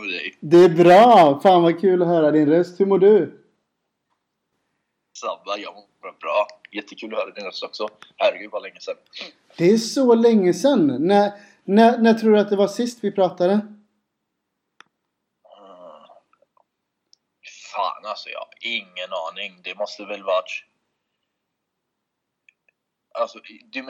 Med dig? Det är bra! Fan vad kul att höra din röst. Hur mår du? Sabba, jag mår bra. Jättekul att höra din röst också. Herregud vad länge sedan. Det är så länge sedan. När, när, när tror du att det var sist vi pratade? Mm. Fan alltså, jag har ingen aning. Det måste väl varit... Alltså, du,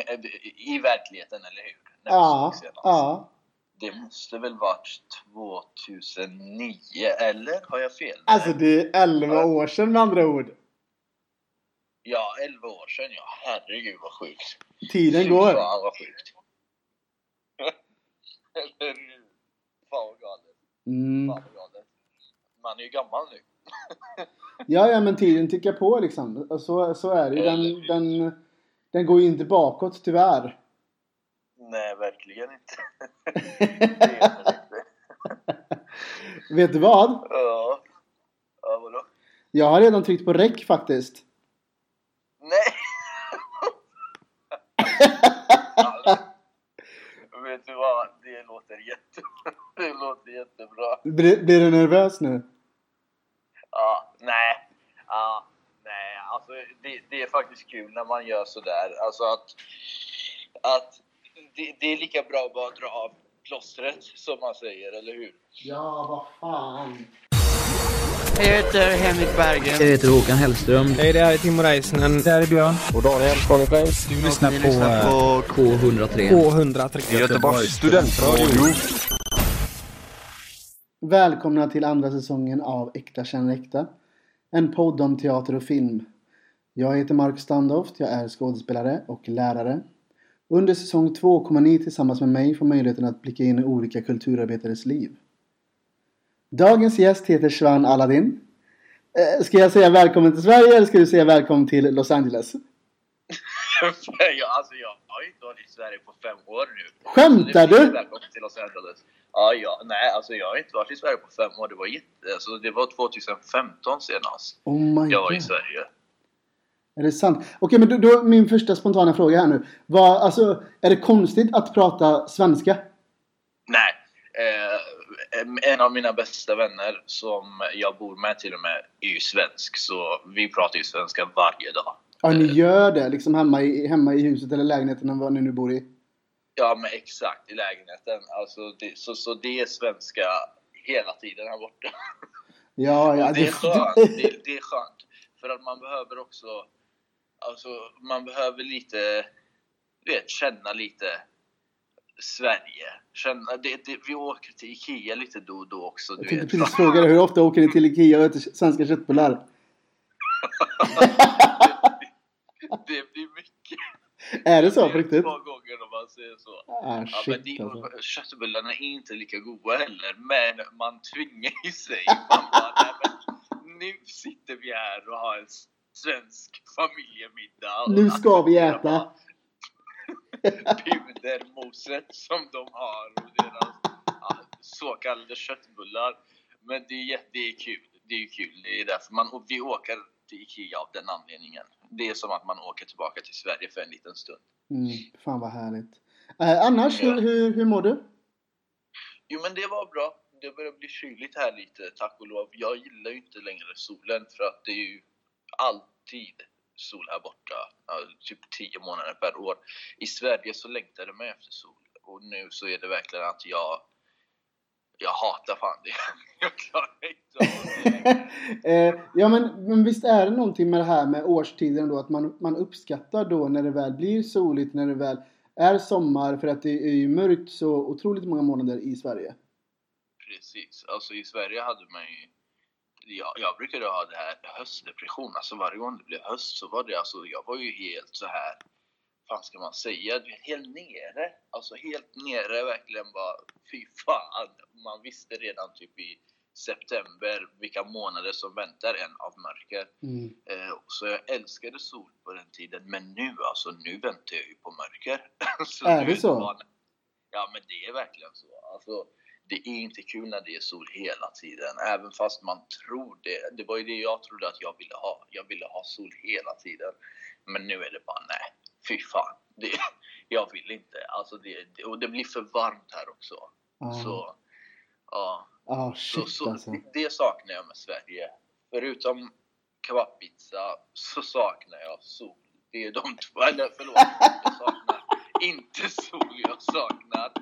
i verkligheten, eller hur? När Ja, ja. Det måste väl varit 2009, eller? Har jag fel? Alltså det är 11 år sedan med andra ord. Ja, 11 år sedan ja. Herregud vad sjukt. Tiden Fy går. Fan vad sjukt. Eller hur? Fan vad galet. Mm. Fan vad galet. Man är ju gammal nu. Ja, ja, men tiden tickar på liksom. Så, så är det ju. Den, den, den går ju inte bakåt tyvärr. Nej, verkligen inte. inte. Vet du vad? Ja. Ja, vadå? Jag har redan tryckt på räck faktiskt. Nej! Vet du vad? Det låter jätte... Det låter jättebra. Blir, blir du nervös nu? Ja, nej. Ja, nej, alltså det, det är faktiskt kul när man gör sådär. Alltså att... att det, det är lika bra att bara dra av plåstret, som man säger, eller hur? Ja, vad fan. Jag heter Henrik Berggren. Jag heter Håkan Hellström. Hej, det här är Timo Räisänen. Det här är Björn. Och Daniel Flames. Du lyssnar på, eh, K103. K103. Göteborgs studentradio. Välkomna till andra säsongen av Äkta känner äkta. En podd om teater och film. Jag heter Mark Standoft, jag är skådespelare och lärare. Under säsong två kommer ni tillsammans med mig få möjligheten att blicka in i olika kulturarbetares liv. Dagens gäst heter Shwan Aladdin. Eh, Ska jag säga välkommen till Sverige eller ska du säga välkommen till Los Angeles? ja, alltså jag har inte varit i Sverige på fem år nu. Skämtar du? Välkommen till Los Angeles. Ja, ja, nej, alltså jag har inte varit i Sverige på fem år. Det var jätte... Alltså det var 2015 senast Oh my jag var i god. Sverige. Är det sant? Okej, men då, då min första spontana fråga här nu. Vad, alltså, är det konstigt att prata svenska? Nej. Eh, en av mina bästa vänner som jag bor med till och med är ju svensk. Så vi pratar ju svenska varje dag. Ja, ni gör det liksom hemma i, hemma i huset eller lägenheten vad ni nu bor i? Ja, men exakt i lägenheten. Alltså, det, så, så det är svenska hela tiden här borta. Ja, ja. Det är skönt. Det, det är skönt. För att man behöver också... Alltså, man behöver lite... Du vet, känna lite Sverige. Känna, det, det, vi åker till Ikea lite då och då också. Jag Du tänkte vet. precis fråga dig, hur ofta åker ni till Ikea och äter svenska köttbullar? det blir mycket. Är det så Det på riktigt? Två gånger om man säger så. Ah, Ja, men shit det, alltså. köttbullarna är inte lika goda heller, men man tvingar ju sig. Man bara, nej, men nu sitter vi här och har en svensk familjemiddag. Nu ska vi äta. Pudermoset som de har och deras så kallade köttbullar. Men det är, det är kul. Det är kul. Det är därför man, vi åker till Ikea av den anledningen. Det är som att man åker tillbaka till Sverige för en liten stund. Mm, fan vad härligt. Eh, annars, hur, hur, hur mår du? Jo men det var bra. Det börjar bli kyligt här lite, tack och lov. Jag gillar ju inte längre solen för att det är ju alltid sol här borta. Typ 10 månader per år. I Sverige så längtade man efter sol. Och nu så är det verkligen att jag... Jag hatar fan det. Jag klarar inte av det. eh, ja men, men visst är det någonting med det här med årstiden då att man, man uppskattar då när det väl blir soligt, när det väl är sommar för att det är ju mörkt så otroligt många månader i Sverige. Precis. Alltså i Sverige hade man ju... Jag, jag brukade ha det här höstdepression. Alltså varje gång det blev höst så var det alltså... Jag var ju helt så här fan ska man säga? Helt nere. Alltså helt nere verkligen bara, fy fan. Man visste redan typ i september, vilka månader som väntar en av mörker. Mm. Eh, så jag älskade sol på den tiden, men nu alltså, nu väntar jag ju på mörker. Är det så? bara- Ja, men det är verkligen så. Alltså, det är inte kul när det är sol hela tiden, även fast man tror det. Det var ju det jag trodde att jag ville ha. Jag ville ha sol hela tiden. Men nu är det bara nej, fy fan. Det, jag vill inte. Alltså det, och det blir för varmt här också. Ja. Så, ja. Så, shit så, alltså. det, det saknar jag med Sverige. Förutom kebabpizza så saknar jag sol. Det är de två, eller förlåt, jag saknar inte sol, jag saknar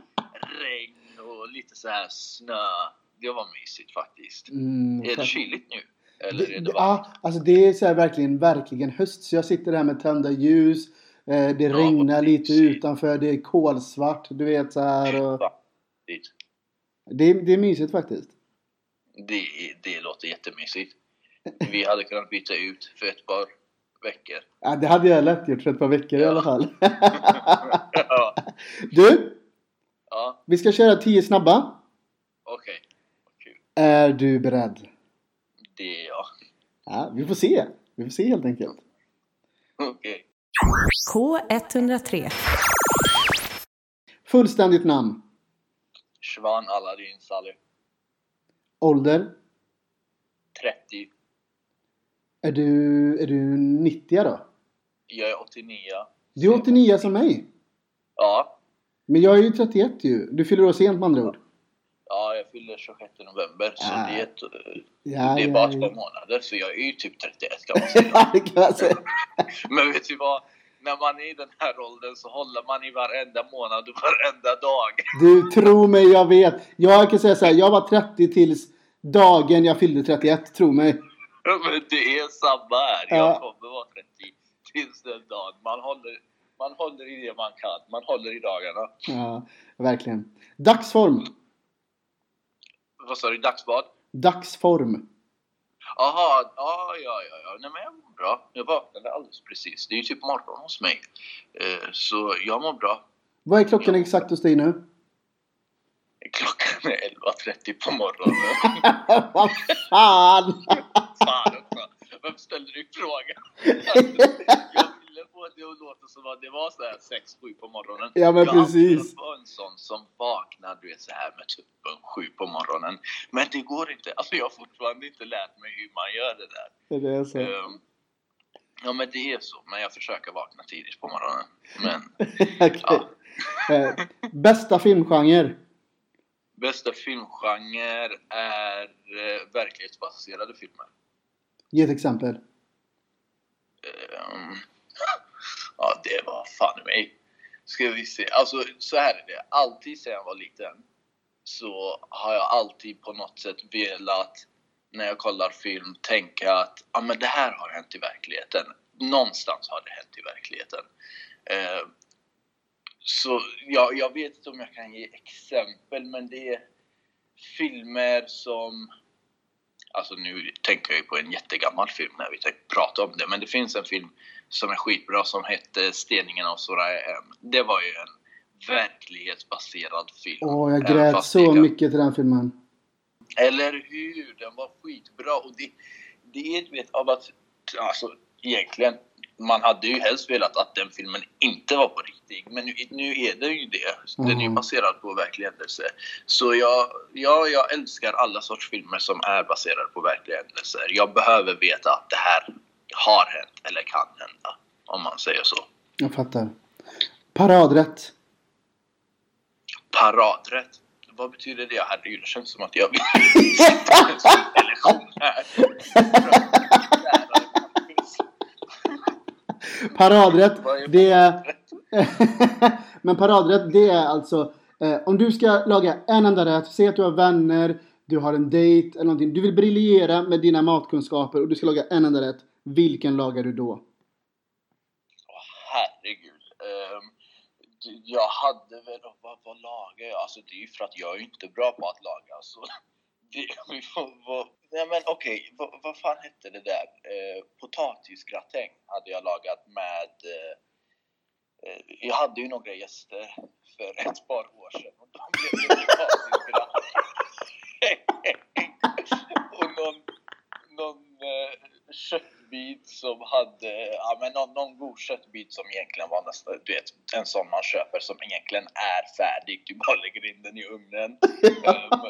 regn och lite så här snö. Det var mysigt faktiskt. Mm, Är det kyligt nu? Eller är Det, det det, varmt? ja, alltså det är så här verkligen, verkligen höst. Så jag sitter där med tända ljus. Eh, det Ja, regnar lite mysigt. utanför. Det är kolsvart. Du vet så här. Och, det, det är mysigt faktiskt. Det, det låter jättemysigt. Vi hade kunnat byta ut för ett par veckor. Ja, det hade jag lätt gjort för ett par veckor i Ja. alla fall. ja, du, ja vi ska köra 10 snabba. okej. Kul. Är du beredd? Det är jag. Ja, vi får se. Vi får se helt enkelt. Okej. K103. Fullständigt namn. Shvan Aladdin Saleh. Ålder. 30. Är du, är du 90 då? Jag är 89. Du är 89 som mig. Ja. Men jag är ju 31 ju. Du fyller år sent med andra ord. Ja, jag fyller 26 november. Så Ah. det är, ett, Ja, det är ja, bara ja. två månader. Så jag är ju typ 31 kan man säga. Ja, det kan säga. Men vet du vad? När man är i den här åldern så håller man i varenda månad och varenda dag. Du, tro mig, jag vet. Jag kan säga så här, jag var 30 tills dagen jag fyllde 31. Tro mig. Men det är samma här. Ja. Jag kommer vara 30 tills den dagen. Man håller, man håller i det man kan. Man håller i dagarna. Ja, verkligen. Dagsform. Vad sa du? Dagsbad? Dagsform. Jaha, ja, ja, ja. Nej, men jag mår bra. Jag vaknade alldeles precis. Det är ju typ morgon hos mig. Eh, så jag mår bra. Vad är klockan exakt hos dig nu? Klockan är 11.30 på morgonen. Vad fan! Fan också. Vem ställde du frågan? Jag få det att låta som att det var så här 6-7 på morgonen. Ja, men jag precis. Jag var en sån som vaknar du vet, så här med tuppen 7 på morgonen. Men det går inte. Alltså jag har fortfarande inte lärt mig hur man gör det där. Det är så. Ehm, Ja men det är så, men jag försöker vakna tidigt på morgonen. Men ja. Eh, Bästa filmgenre? bästa filmgenre är eh, verklighetsbaserade filmer. Ge ett exempel. Ehm, ja, det var fan i mig. Ska vi se. Alltså, så här är det. Alltid sedan jag var liten så har jag alltid på något sätt velat, när jag kollar film, tänka att ah, men det här har hänt i verkligheten. Någonstans har det hänt i verkligheten. Eh, så ja, jag vet inte om jag kan ge exempel, men det är filmer som Alltså nu tänker jag ju på en jättegammal film när vi pratar om det, men det finns en film som är skitbra som hette Steningen av Soraya M. Det var ju en verklighetsbaserad film. Åh, jag grät så det kan- mycket till den filmen. Eller hur? Den var skitbra och det, det är du vet av att, alltså egentligen, man hade ju helst velat att den filmen inte var på riktigt, men nu, nu är den ju det. Den är ju Mm. baserad på verklig händelse. Så jag, ja, jag älskar alla sorts filmer som är baserade på verkliga händelser. Jag behöver veta att det här har hänt eller kan hända, om man säger så. Jag fattar. Paradrätt. Paradrätt. Vad betyder det? Herregud, det känns som att jag vill sitta i en sån här. Paradrätt, det är... Men paradrätt, det är alltså... Eh, om du ska laga en enda rätt, säg att du har vänner, du har en dejt eller någonting. Du vill briljera med dina matkunskaper och du ska laga en enda rätt. Vilken lagar du då? Oh, herregud. Um, jag hade väl, vad, vad lagar jag? Alltså det är ju för att jag är inte bra på att laga. Så alltså. det, vi får, vad, nej men okej, vad, vad fan hette det där? Eh, potatisgratäng hade jag lagat med eh, eh, jag hade ju några gäster för ett par år sedan och de blev det potatisgratäng. köttbit som hade, ja men någon, någon god köttbit som egentligen var nästan, du vet, en sån man köper som egentligen är färdig. Du bara lägger in den i ugnen. um,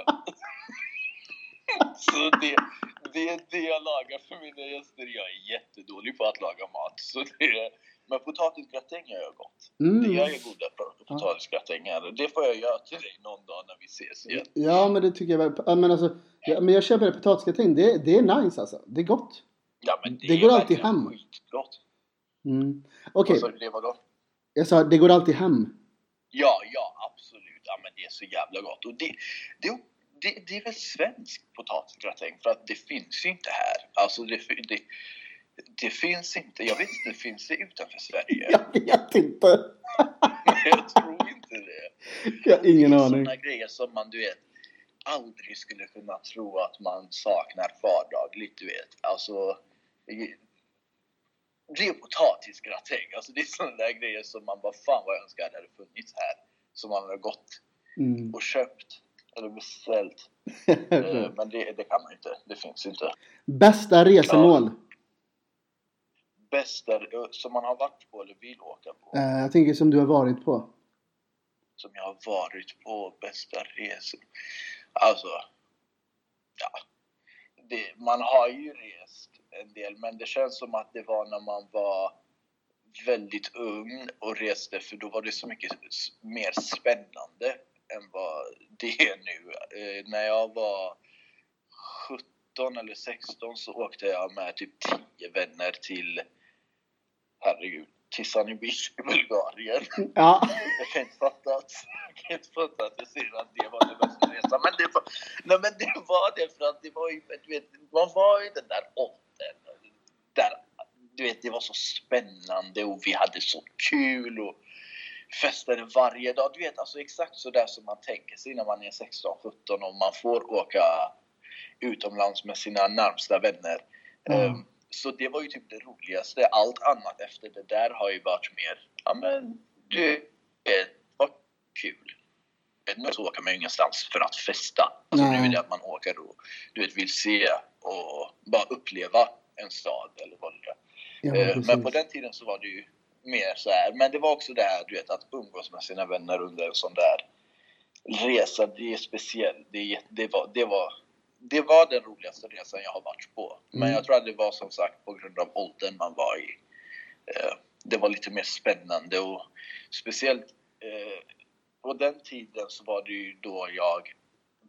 så det, det är det jag lagar för mina gäster. Jag är jättedålig på att laga mat. Så det, men potatisgratäng gör jag gott. Mm. Det jag är goda på potatisgratänger. Det får jag göra till dig någon dag när vi ses igen. Ja, men det tycker jag väl. Men, alltså, ja, men jag köper det potatisgratäng. Det, det är nice alltså. Det är gott. Ja, men det, Det går alltid hem. Skitgott. Mm. Okej, du, det var gott? jag sa det går alltid hem. Ja, ja, absolut. Ja, men det är så jävla gott. Och det, det, det, det är väl svensk potatisgratäng för att det finns ju inte här. Alltså det, det, det finns inte. Jag vet inte, finns det utanför Sverige? Jag vet inte. jag tror inte det. Jag har ingen det är aning. sådana grejer som man, du vet, aldrig skulle kunna tro att man saknar vardagligt, du vet. Alltså, det är potatisgratäng. Alltså det är sådana där grejer som man bara, fan vad jag önskar det hade funnits här. Som man hade gått Mm. och köpt eller beställt. Eh, Men det, det kan man inte. Det finns inte. Bästa resemål? Bästa eh, som man har varit på eller vill åka på. Eh, jag tänker som du har varit på. Som jag har varit på. Bästa resor. Alltså. Ja. Det, man har ju rest en del. Men det känns som att det var när man var väldigt ung och reste. För då var det så mycket mer spännande än vad det är nu. Eh, när jag var 17 eller 16 så åkte jag med typ 10 vänner till, herregud, Sunny Beach i Bulgarien. Ja. Jag kan inte fatta att, jag kan inte fatta att jag säger att det var den bästa resan. Men det var, nej men det var det för att det var ju, du vet, man var i den där åldern. Där, du vet, det var så spännande och vi hade så kul och festade varje dag. Du vet, alltså exakt så där som man tänker sig när man är 16, 17 och man får åka utomlands med sina närmsta vänner. Mm. Ehm, Så det var ju typ det roligaste. Allt annat efter det där har ju varit mer, ja men det var kul. Nu så åker man ju ingenstans för att festa. Alltså nu är det att man åker och du vet, vill se och bara uppleva en stad eller vad det är. Ja, Eh. Men på den tiden så var det ju mer så här. Men det var också det här, du vet, att umgås med sina vänner under en sån där resa. Det är speciellt. Det, det, var, det, var, det var den roligaste resan jag har varit på. Men Mm. jag tror att det var som sagt på grund av åldern man var i. Eh, Det var lite mer spännande och speciellt eh, på den tiden så var det ju då jag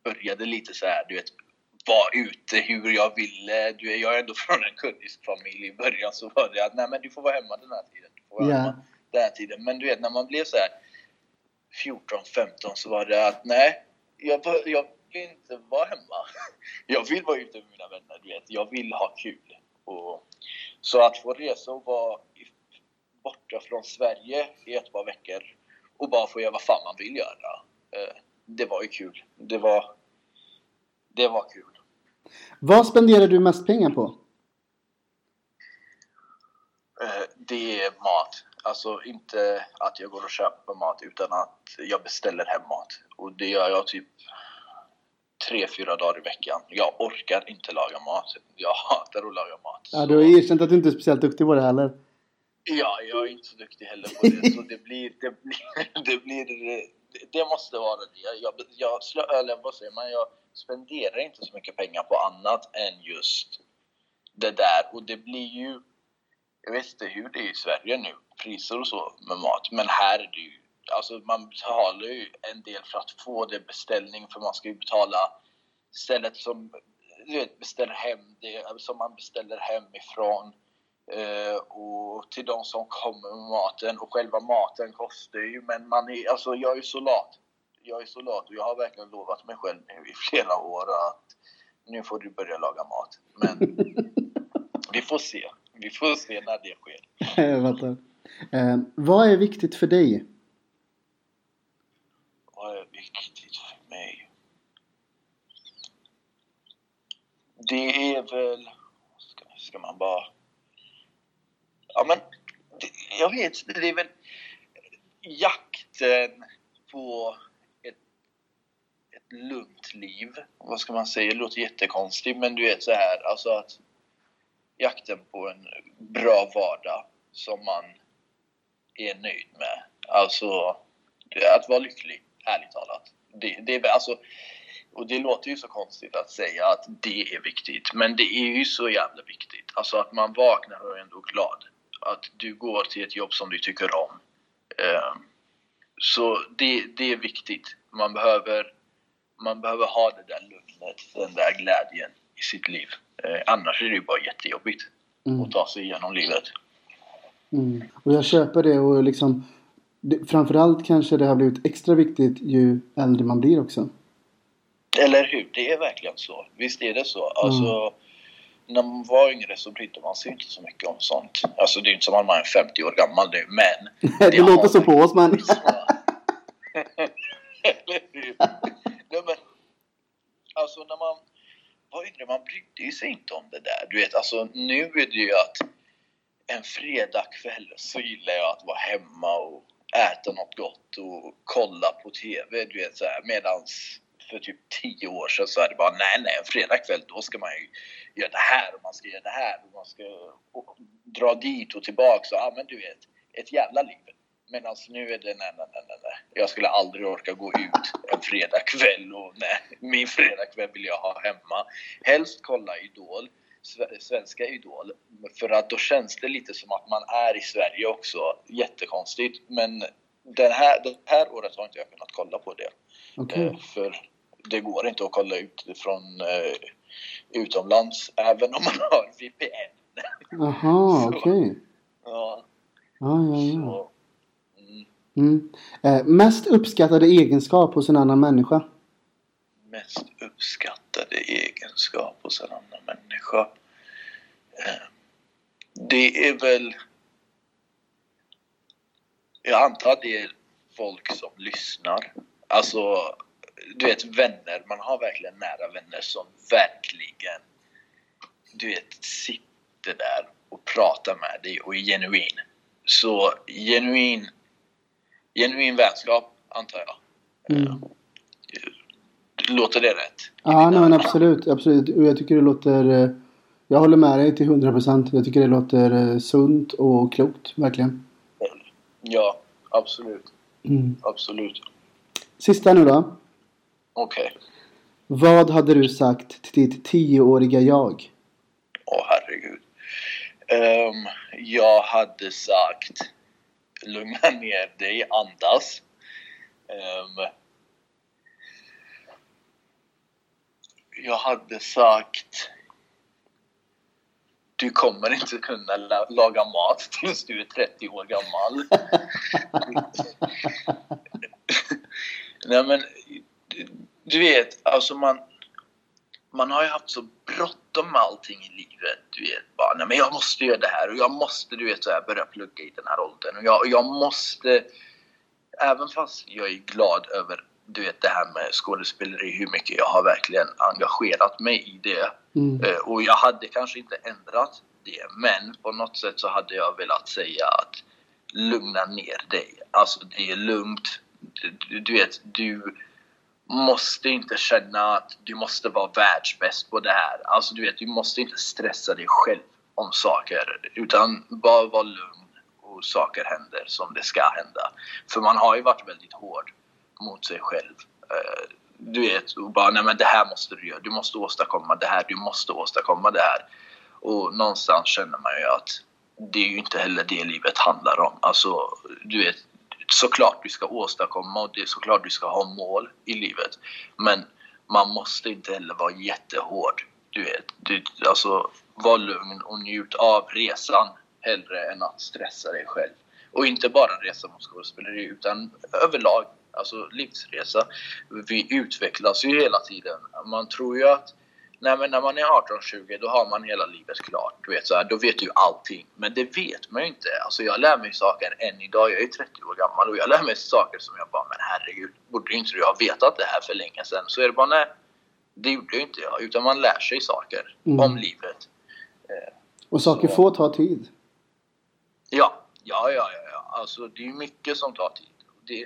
började lite så här, du vet, vara ute hur jag ville. Du, jag är ändå från en kurdisk familj. I början så var det att nej men du får vara hemma den här tiden. Du får vara Ja. hemma den här tiden. Men du vet när man blev så här 14, 15 så var det att nej, jag, jag vill inte vara hemma. Jag vill vara ute med mina vänner, du vet. Jag vill ha kul. Och, så att få resa och vara borta från Sverige i ett par veckor och bara få göra vad fan man vill göra. Eh, Det var ju kul. Det var, det var kul. Vad spenderar du mest pengar på? Eh, Det är mat. Alltså inte att jag går och köper mat utan att jag beställer hem mat. Och det gör jag typ tre, fyra dagar i veckan. Jag orkar inte laga mat. Jag hatar att laga mat. Ja, du har erkänt att du inte är speciellt duktig på det heller. Ja, jag är inte så duktig heller på det. Så det blir... Det, blir, det, blir, det, måste vara det. Jag, jag, jag, eller vad säger man? Jag spenderar inte så mycket pengar på annat än just det där. Och det blir ju... Jag vet inte hur det är i Sverige nu, priser och så med mat. Men här är det ju... Alltså man betalar ju en del för att få det beställning. För man ska ju betala stället som du vet, beställer hem det, som man beställer hemifrån. Eh, och till de som kommer med maten. Och själva maten kostar ju, men man är, alltså jag är så lat. Jag är så lat och jag har verkligen lovat mig själv nu i flera år att nu får du börja laga mat. Men vi får se. Vi får se när det sker. Jag fattar. Eh, vad är viktigt för dig? Viktigt för mig? Det är väl... Ska, ska man bara... Ja, men... Det, jag vet inte, det är väl jakten på ett, ett lugnt liv. Vad ska man säga? Det låter jättekonstigt, men du vet så här, alltså att jakten på en bra vardag som man är nöjd med. Alltså, att vara lycklig, ärligt talat. Det, det, alltså, och det låter ju så konstigt att säga att det är viktigt, men det är ju så jävla viktigt. Alltså att man vaknar och är ändå glad. Att du går till ett jobb som du tycker om. Eh, så det, det är viktigt. Man behöver, man behöver ha det där lugnet, den där glädjen i sitt liv. Eh, annars är det ju bara jättejobbigt Mm. att ta sig igenom livet. Mm. Och jag köper det och liksom det, framförallt kanske det har blivit extra viktigt ju äldre man blir också. Eller hur? Det är verkligen så. Visst är det så. Alltså, när man var yngre så brydde man sig inte så mycket om sånt. Alltså det är inte som att man är 50 år gammal nu, men... det låter så på oss men... Eller hur? Nej, men, alltså när man var yngre, man brydde sig inte om det där. Du vet, alltså nu är det ju att en fredagkväll så gillar jag att vara hemma och äta något gott och kolla på TV. Du vet så här, medans för typ 10 år sedan så är det bara nej, nej, en fredagkväll då ska man ju göra det här och man ska göra det här och man ska och, dra dit och tillbaks och ja men du vet, ett jävla liv. Medan nu är det nej, nej, nej, nej. Jag skulle aldrig orka gå ut en fredagkväll och nej, min fredagkväll vill jag ha hemma. Helst kolla Idol, svenska Idol. För att då känns det lite som att man är i Sverige också. Jättekonstigt. Men den här, det här året har inte jag kunnat kolla på det. Okej. Eh, För det går inte att kolla ut från eh, utomlands även om man har VPN. Jaha, okej. Ja, Ja, ja, ja. så, mm, Mm. Eh, mest uppskattade egenskap hos en annan människa? mest uppskattade egenskap hos en annan människa. Eh, Det är väl... Jag antar att det är folk som lyssnar. Alltså, du vet vänner. Man har verkligen nära vänner som verkligen, du vet, sitter där och pratar med dig och är genuin. Så genuin, genuin vänskap, antar jag. Mm. Eh, Låter det rätt? Ja, nej, men absolut. absolut. Och jag tycker det låter... Jag håller med dig till 100 procent. Jag tycker det låter eh, sunt och klokt, verkligen. Ja, absolut. Mm. Absolut. Sista nu då. Okej. Vad hade du sagt till ditt tioåriga jag? Åh herregud. Ehm, jag hade sagt lugna ner dig, andas. Ehm, jag hade sagt du kommer inte kunna la- laga mat tills du är 30 år gammal. Nej men, du vet, alltså man, man har ju haft så bråttom med allting i livet. Du vet, bara, nej men jag måste göra det här och jag måste, du vet, så här, börja plugga i den här åldern. Och jag, och jag måste, även fast jag är glad över, du vet, det här med skådespeleri, hur mycket jag har verkligen engagerat mig i det. Mm. Eh, Och jag hade kanske inte ändrat det, men på något sätt så hade jag velat säga att lugna ner dig. Alltså det är lugnt. Du, du vet, du måste inte känna att du måste vara världsbäst på det här. Alltså du vet, du måste inte stressa dig själv om saker. Utan bara vara lugn och saker händer som det ska hända. För man har ju varit väldigt hård mot sig själv. Eh, du vet, och bara nej men det här måste du göra. Du måste åstadkomma det här. Du måste åstadkomma det här. Och någonstans känner man ju att det är ju inte heller det livet handlar om. Alltså, du vet, såklart du ska åstadkomma och det är såklart du ska ha mål i livet. Men man måste inte heller vara jättehård. Du vet, du, alltså var lugn och njut av resan hellre än att stressa dig själv. Och inte bara resa mot skådespeleri utan överlag, alltså livsresa. Vi utvecklas ju hela tiden. Man tror ju att Nej men när man är 18-20 då har man hela livet klart. Du vet, så här, då vet du allting. Men det vet man ju inte. Alltså jag lär mig saker än idag. Jag är 30 år gammal och jag lär mig saker som jag bara, men herregud, borde inte du ha vetat det här för länge sedan? Så är det bara, nej, det gjorde ju inte jag. Utan man lär sig saker Mm. om livet. Och saker Så. får ta tid. Ja, ja, ja, ja. Alltså det är mycket som tar tid. Det,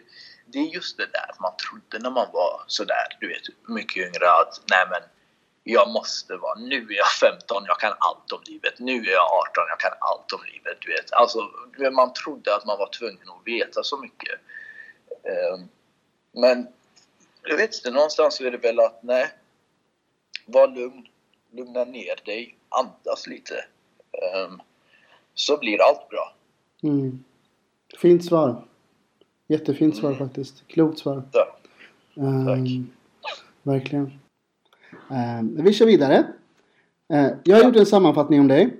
det är just det där man trodde när man var sådär, du vet, mycket yngre att nej men jag måste vara, nu är jag 15, jag kan allt om livet. Nu är jag 18, jag kan allt om livet. Du vet. Alltså, man trodde att man var tvungen att veta så mycket. Ehm, men jag vet inte, någonstans är det väl att nej, var lugn, lugna ner dig, andas lite. Ehm, så blir allt bra. Mm. Fint svar. Jättefint svar Mm. faktiskt. Klokt svar. Ja. Ehm, verkligen. Ehm, vi kör vidare. Eh, jag har gjort en sammanfattning om dig.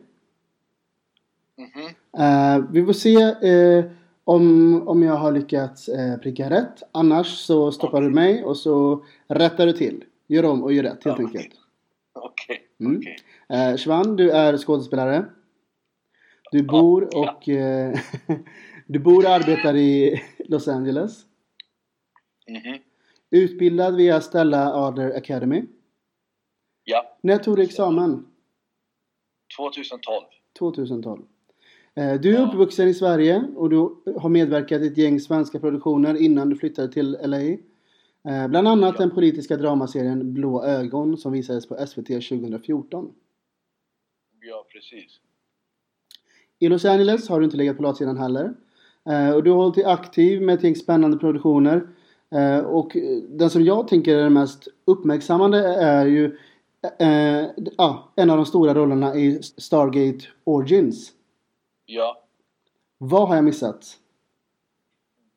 Mhm. Eh, vi får se eh, om, om jag har lyckats eh, pricka rätt. Annars så stoppar du mig och så rättar du till. Gör om och gör rätt helt Ja. enkelt. Okej, Mm. okej. Eh, Shvan, du är skådespelare. Du bor ja. och eh, du bor och arbetar i Los Angeles. Mhm. Utbildad via Stella Adler Academy. Ja, När tog du examen? 2012. 2012. Eh, Du är uppvuxen i Sverige och du har medverkat i ett gäng svenska produktioner innan du flyttade till LA. Eh, Bland annat Ja. den politiska dramaserien Blå ögon som visades på SVT 2014. Ja, precis. I Los Angeles har du inte legat på latsidan heller. Eh, och du har hållit dig aktiv med ett gäng spännande produktioner. Eh, och den som jag tänker är den mest uppmärksammande är ju ja, en av de stora rollerna i Stargate Origins. Ja, Vad har jag missat?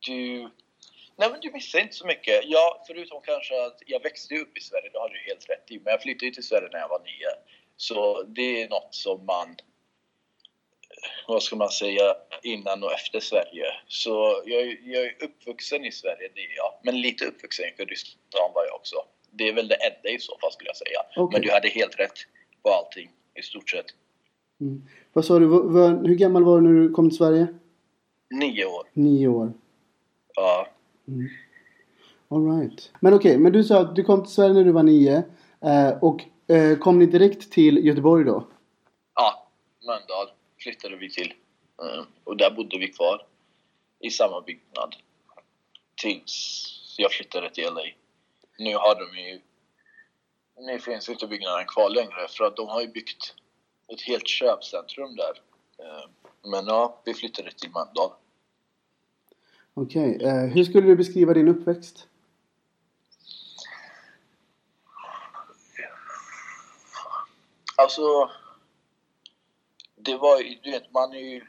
du... Nej men du missar inte så mycket. Ja, förutom kanske att jag växte upp i Sverige, det har du helt rätt i. Men jag flyttade ju till Sverige när jag var nio. Så det är något som man... Vad ska man säga? Innan och efter Sverige. Så jag, är- jag är uppvuxen i Sverige, det är jag. Men lite uppvuxen i Kurdistan var jag också. Det är väl det enda i så fall skulle jag säga. Okej. Men du hade helt rätt på allting i stort sett. Mm. Vad sa du? Hur gammal var du när du kom till Sverige? Nio år. Nio år. Ja. Alright. Men okej, men du sa att du kom till Sverige när du var nio. Eh, och eh, kom ni direkt till Göteborg då? Ja, Mölndal flyttade vi till. Eh, Och där bodde vi kvar i samma byggnad tills jag flyttade till LA. Nu har de ju... Nu finns inte byggnaden kvar längre för att de har ju byggt ett helt köpcentrum där. Eh, Men ja, vi flyttade till Mölndal. Okej. Eh, hur skulle du beskriva din uppväxt? Alltså, det var ju, du vet, man är ju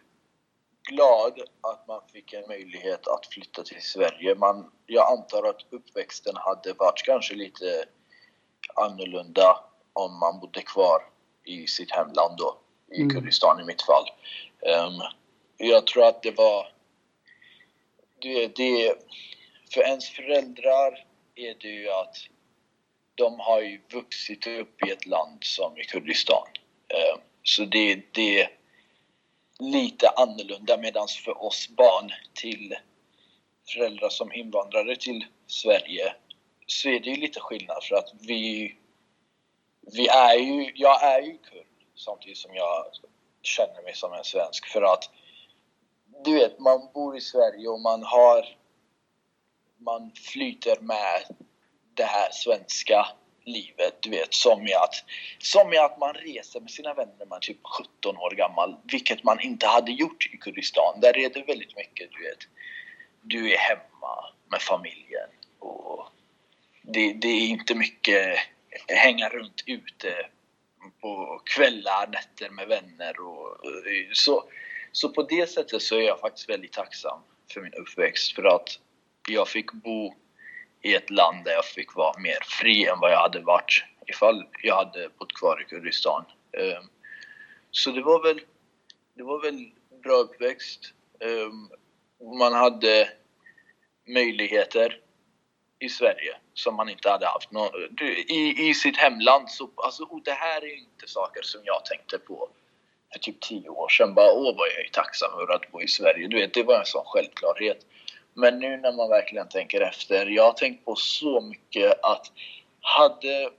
glad att man fick en möjlighet att flytta till Sverige. Man, jag antar att uppväxten hade varit kanske lite annorlunda om man bodde kvar i sitt hemland då, i Mm. Kurdistan i mitt fall. Ehm, jag tror att det var, det, det, för ens föräldrar är det ju att de har ju vuxit upp i ett land som i Kurdistan. Eh, så det, det är lite annorlunda medan för oss barn till föräldrar som invandrare till Sverige så är det ju lite skillnad för att vi, vi är ju, jag är ju kurd samtidigt som jag känner mig som en svensk. För att du vet, man bor i Sverige och man har man flyter med det här svenska livet, du vet, som i att, som i att man reser med sina vänner när man är typ 17 år gammal, vilket man inte hade gjort i Kurdistan. Där är det väldigt mycket, du vet, du är hemma med familjen och det, det är inte mycket hänga runt ute på kvällar, nätter med vänner och så. Så på det sättet så är jag faktiskt väldigt tacksam för min uppväxt för att jag fick bo i ett land där jag fick vara mer fri än vad jag hade varit ifall jag hade bott kvar i Kurdistan. Ehm, så det var väl, det var väl bra uppväxt. Ehm, man hade möjligheter i Sverige som man inte hade haft i, i sitt hemland. Så, alltså, och det här är inte saker som jag tänkte på för typ tio år sedan. Bara, åh vad jag är tacksam över att bo i Sverige. Du vet, det var en sån självklarhet. Men nu när man verkligen tänker efter, jag har tänkt på så mycket att hade,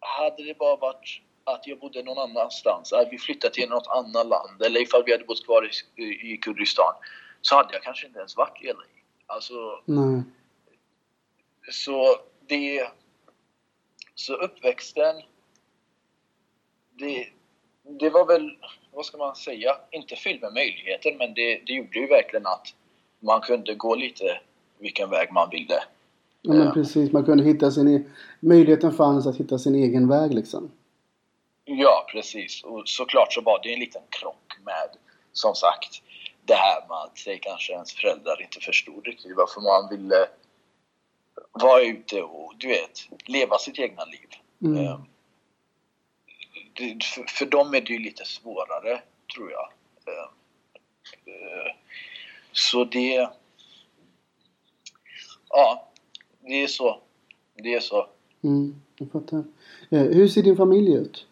hade det bara varit att jag bodde någon annanstans, att vi flyttat till något annat land eller ifall vi hade bott kvar i, i Kurdistan så hade jag kanske inte ens varit i LA. Alltså, Nej. så det... Så uppväxten det var väl, vad ska man säga, inte fyllt med möjligheter men det, det gjorde ju verkligen att man kunde gå lite vilken väg man ville. Ja, men Ja. precis. Man kunde hitta sin... e- Möjligheten fanns att hitta sin egen väg liksom. Ja, precis. Och såklart så var det en liten krock med, som sagt, det här med att säg kanske ens föräldrar inte förstod riktigt varför man ville vara ute och, du vet, leva sitt egna liv. Mm. Eh, för, för dem är det ju lite svårare, tror jag. Så det... Ja, det är så. Det är så. Mm, jag fattar. Eh, hur ser din familj ut?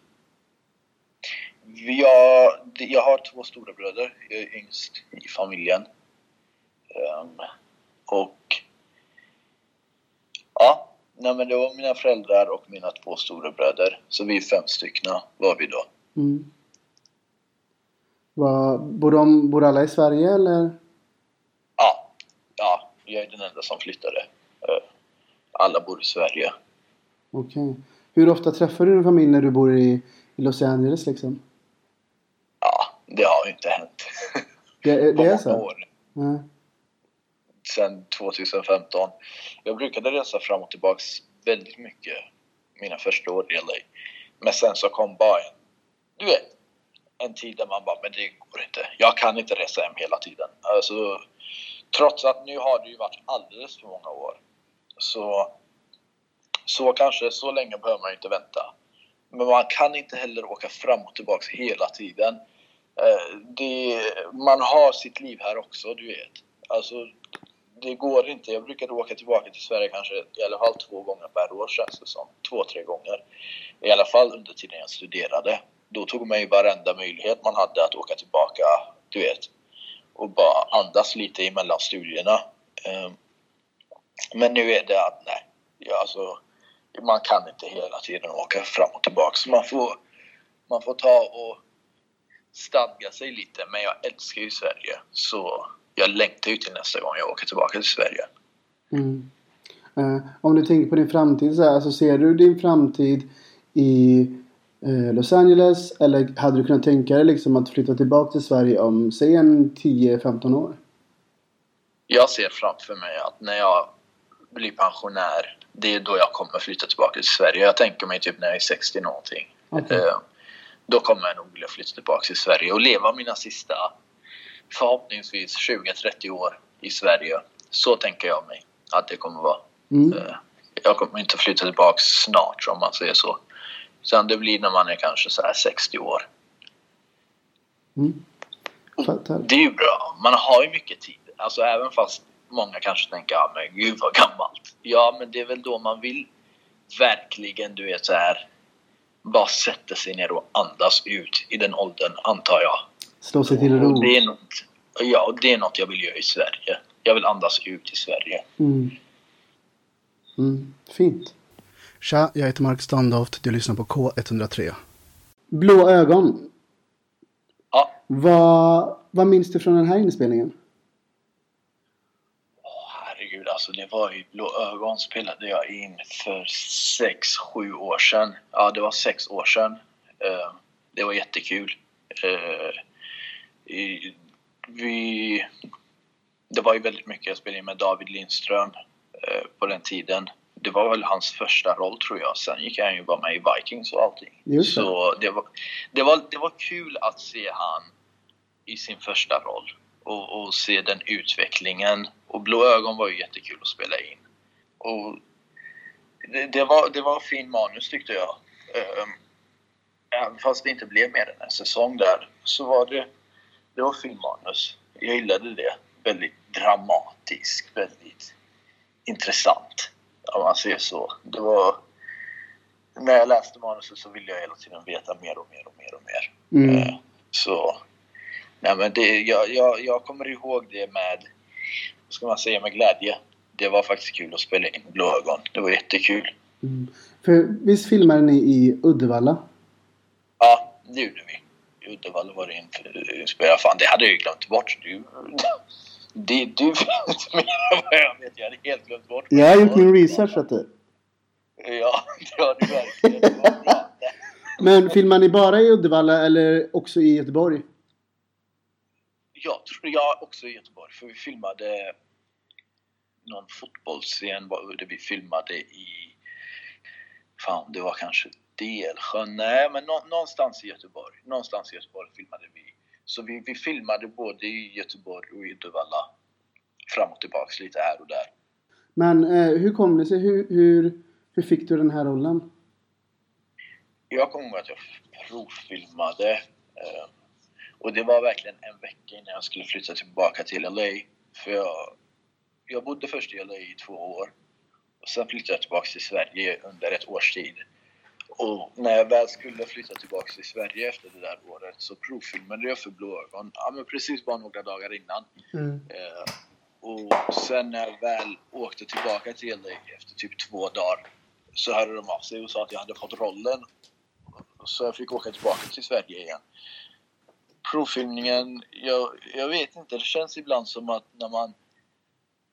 Jag, jag har två stora bröder. Jag är yngst i familjen. Ehm, och... Ja, nej men det var mina föräldrar och mina två stora bröder. Så vi är fem stycken var vi då. Mm. Vad, bor, de, bor alla i Sverige eller? Ja, ja, jag är den enda som flyttade. Eh, Alla bor i Sverige. Okej. Hur ofta träffar du din familj när du bor i, i Los Angeles liksom? Ja, det har ju inte hänt. Det, det är många så? år. Ja. Sen 2015. Jag brukade resa fram och tillbaks väldigt mycket mina första år i LA. Men sen så kom bara en, du vet, en tid där man bara, men det går inte. Jag kan inte resa hem hela tiden. Alltså, trots att nu har det ju varit alldeles för många år. Så, så kanske, så länge behöver man ju inte vänta. Men man kan inte heller åka fram och tillbaks hela tiden. Eh, det, man har sitt liv här också, du vet. Alltså, det går inte. Jag brukade åka tillbaka till Sverige kanske i alla fall två gånger per år känns det som. Två, tre gånger. I alla fall under tiden jag studerade. Då tog man ju varenda möjlighet man hade att åka tillbaka, du vet. Och bara andas lite emellan studierna. Ehm, men nu är det att nej, ja, alltså, man kan inte hela tiden åka fram och tillbaka. Så man får, man får ta och stadga sig lite. Men jag älskar ju Sverige. Så jag längtar ju till nästa gång jag åker tillbaka till Sverige. Mm. Eh, om du tänker på din framtid så här, alltså ser du din framtid i Los Angeles eller hade du kunnat tänka dig liksom att flytta tillbaka till Sverige om säg en 10-15 år? Jag ser framför mig att när jag blir pensionär, det är då jag kommer flytta tillbaka till Sverige. Jag tänker mig typ när jag är 60 någonting. Okej. Eh, Då kommer jag nog vilja flytta tillbaka till Sverige och leva mina sista förhoppningsvis 20-30 år i Sverige. Så tänker jag mig att det kommer vara. Mm. Eh, Jag kommer inte flytta tillbaka snart om man säger så. Utan det blir när man är kanske så här 60 år. Mm. Det är ju bra. Man har ju mycket tid. Alltså även fast många kanske tänker ja men gud vad gammalt. Ja men det är väl då man vill verkligen du vet så här bara sätta sig ner och andas ut i den åldern antar jag. Slå sig till ro. Det är något, ja, och det är något jag vill göra i Sverige. Jag vill andas ut i Sverige. Mm. Mm. Fint. Tja, jag heter Mark Standoft. Du lyssnar på K103. Blå ögon. Ja, Vad, vad minns du från den här inspelningen? Åh, herregud alltså det var ju Blå ögon spelade jag in för sex sju år sedan. Ja, det var sex år sedan. Eh, det var jättekul. Eh, i, vi, det var ju väldigt mycket jag spelade in med David Lindström eh, på den tiden. Det var väl hans första roll tror jag. Sen gick han ju bara med i Vikings och allting. Just det. Så det var, det, var, det var kul att se han i sin första roll och, och se den utvecklingen. Och Blå ögon var ju jättekul att spela in. Och det, det, var, det var fin manus tyckte jag. Ehm, Även fast det inte blev mer än en säsong där så var det, det var fin manus. Jag gillade det. Väldigt dramatisk, väldigt intressant. Om man säger så. Det var... När jag läste manuset så ville jag hela tiden veta mer och mer och mer och mer. Mm. Eh, Så... Nej men det, jag, jag, jag kommer ihåg det med, vad ska man säga, med glädje. Det var faktiskt kul att spela in Blå ögon. Det var jättekul. Mm. För visst filmade ni i Uddevalla? Ja, det gjorde vi. I Uddevalla var det inspelad. Fan, det hade jag ju glömt bort. Du, det, du vet mer än vad jag vet. Jag hade helt glömt bort. Jag har gjort min research vet du. Ja, det har du verkligen. Det var bra. Men filmar ni bara i Uddevalla eller också i Göteborg? Jag tror jag också i Göteborg, för vi filmade någon fotbollsscen där vi filmade i... Fan, det var kanske Delsjön? Nej, men nå, någonstans i Göteborg. Någonstans i Göteborg filmade vi. Så vi, vi filmade både i Göteborg och i Uddevalla. Fram och tillbaks lite här och där. Men eh, hur kom det sig? Hur, hur, hur fick du den här rollen? Jag kommer ihåg att jag provfilmade. Eh, och det var verkligen en vecka innan jag skulle flytta tillbaka till LA. För jag, jag bodde först i LA i två år. Och sen flyttade jag tillbaka till Sverige under ett års tid. Och när jag väl skulle flytta tillbaka till Sverige efter det där året så provfilmade jag för Blå ögon. Ja, men precis bara några dagar innan. Mm. Eh, och sen när jag väl åkte tillbaka till LA efter typ två dagar så hörde de av sig och sa att jag hade fått rollen. Så jag fick åka tillbaka till Sverige igen. Provfilmningen, jag, jag vet inte, det känns ibland som att när man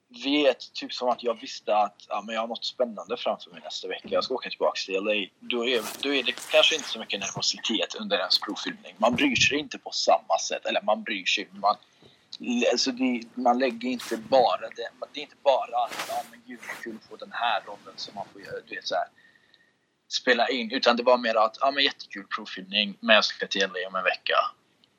vet, typ som att jag visste att ja, men jag har något spännande framför mig nästa vecka. Jag ska åka tillbaka till LA. Då är, då är det kanske inte så mycket nervositet under ens provfilmning. Man bryr sig inte på samma sätt. Eller man bryr sig. Man, alltså det, man lägger inte bara det. Det är inte bara att ja, men gud vad kul att få den här rollen som man får göra. Du vet, så här, spela in. Utan det var mer att ja, men jättekul provfilmning men jag ska till LA om en vecka.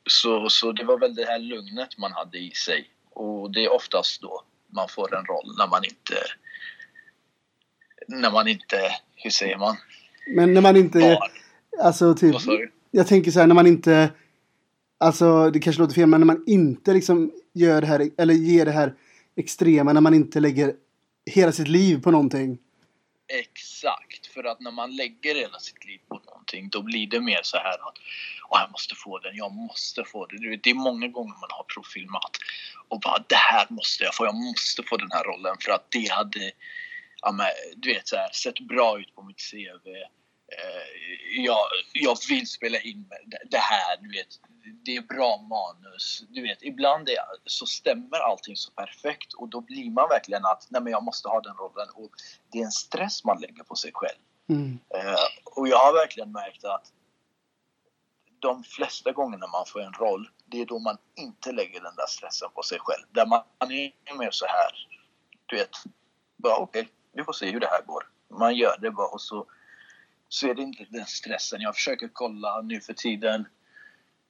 Så, så det var väl det här lugnet man hade i sig. Och det är oftast då man får en roll när man inte... När man inte... Hur säger man? Men när man inte... Var. Alltså typ... Jag tänker så här när man inte... Alltså det kanske låter fel men när man inte liksom gör det här eller ger det här extrema när man inte lägger hela sitt liv på någonting. Exakt, för att när man lägger hela sitt liv på någonting då blir det mer så här att Åh, jag måste få den, jag måste få den. Du vet, Det är många gånger man har provfilmat och bara det här måste jag få, jag måste få den här rollen för att det hade ja, men, du vet, så här, sett bra ut på mitt CV. Eh, jag, jag vill spela in det, här, du vet. Det är bra manus. Du vet, ibland är, så stämmer allting så perfekt och då blir man verkligen att nej men jag måste ha den rollen och det är en stress man lägger på sig själv. Mm. Eh, och jag har verkligen märkt att de flesta gångerna man får en roll, det är då man inte lägger den där stressen på sig själv. Där man är mer så här, du vet, bara okej, okay, vi får se hur det här går. Man gör det bara och så, så är det inte den stressen. Jag försöker kolla nu för tiden.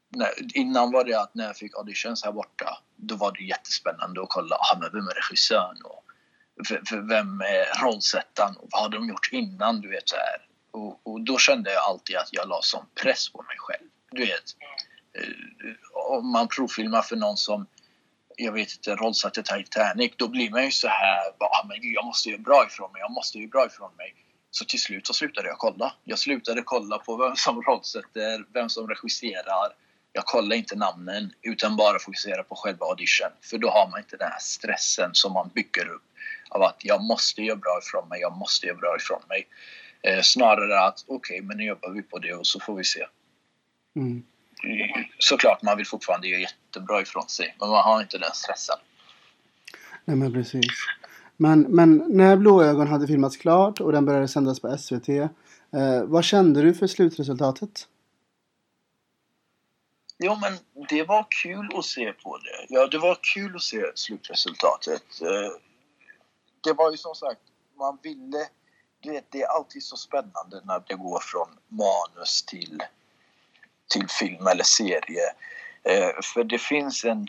När, innan var det att när jag fick auditions här borta, då var det jättespännande att kolla, ah, men vem är regissören och för, för vem är rollsättaren och vad har de gjort innan, du vet så här. Och, och, då kände jag alltid att jag la sån press på mig själv. Du vet, eh, om man provfilmar för någon som jag vet inte, rollsatte Titanic, då blir man ju så här, ah, men gud, jag måste göra bra ifrån mig, jag måste göra bra ifrån mig. Så till slut så slutade jag kolla. Jag slutade kolla på vem som rollsätter, vem som regisserar. Jag kollar inte namnen, utan bara fokuserar på själva audition. För då har man inte den här stressen som man bygger upp av att jag måste göra bra ifrån mig, jag måste göra bra ifrån mig. Eh, snarare att okej, okay, men nu jobbar vi på det och så får vi se. Mm. Såklart man vill fortfarande göra jättebra ifrån sig, men man har inte den stressen. Nej men precis. Men, men när Blåögon hade filmats klart och den började sändas på SVT. Eh, vad kände du för slutresultatet? Jo men det var kul att se på det. Ja, det var kul att se slutresultatet. Eh, det var ju som sagt, man ville... Du vet, det är alltid så spännande när det går från manus till till film eller serie. Eh, för det finns en...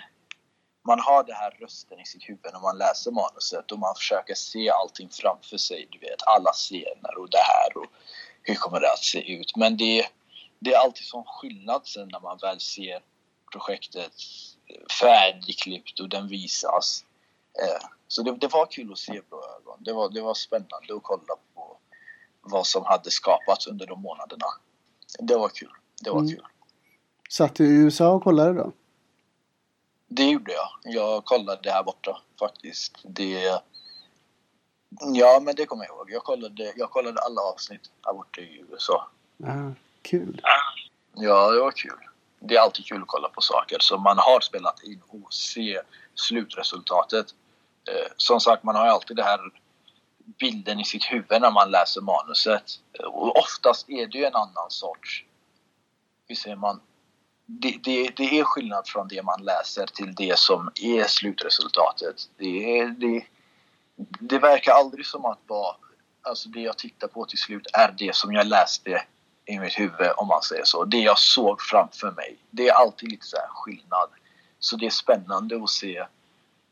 Man har den här rösten i sitt huvud när man läser manuset och man försöker se allting framför sig. Du vet, alla scener och det här och hur kommer det att se ut. Men det, det är alltid sån skillnad sen när man väl ser projektet färdigklippt och den visas. Eh, så det, det, var kul att se Blå ögon. Det var, det var spännande att kolla på vad som hade skapats under de månaderna. Det var kul. Det var Mm. kul. Satt du i USA och kollade då? Det gjorde jag. Jag kollade här borta faktiskt. Det... Ja, men det kommer jag ihåg. Jag kollade, jag kollade alla avsnitt här borta i USA. Ah, kul. Ja, det var kul. Det är alltid kul att kolla på saker som man har spelat in och se slutresultatet. Eh, som sagt, man har ju alltid det här bilden i sitt huvud när man läser manuset. Och oftast är det ju en annan sorts hur säger man, det, det, det är skillnad från det man läser till det som är slutresultatet. Det, är, det, det verkar aldrig som att bara, alltså det jag tittar på till slut är det som jag läste i mitt huvud om man säger så. Det jag såg framför mig. Det är alltid lite så här skillnad. Så det är spännande att se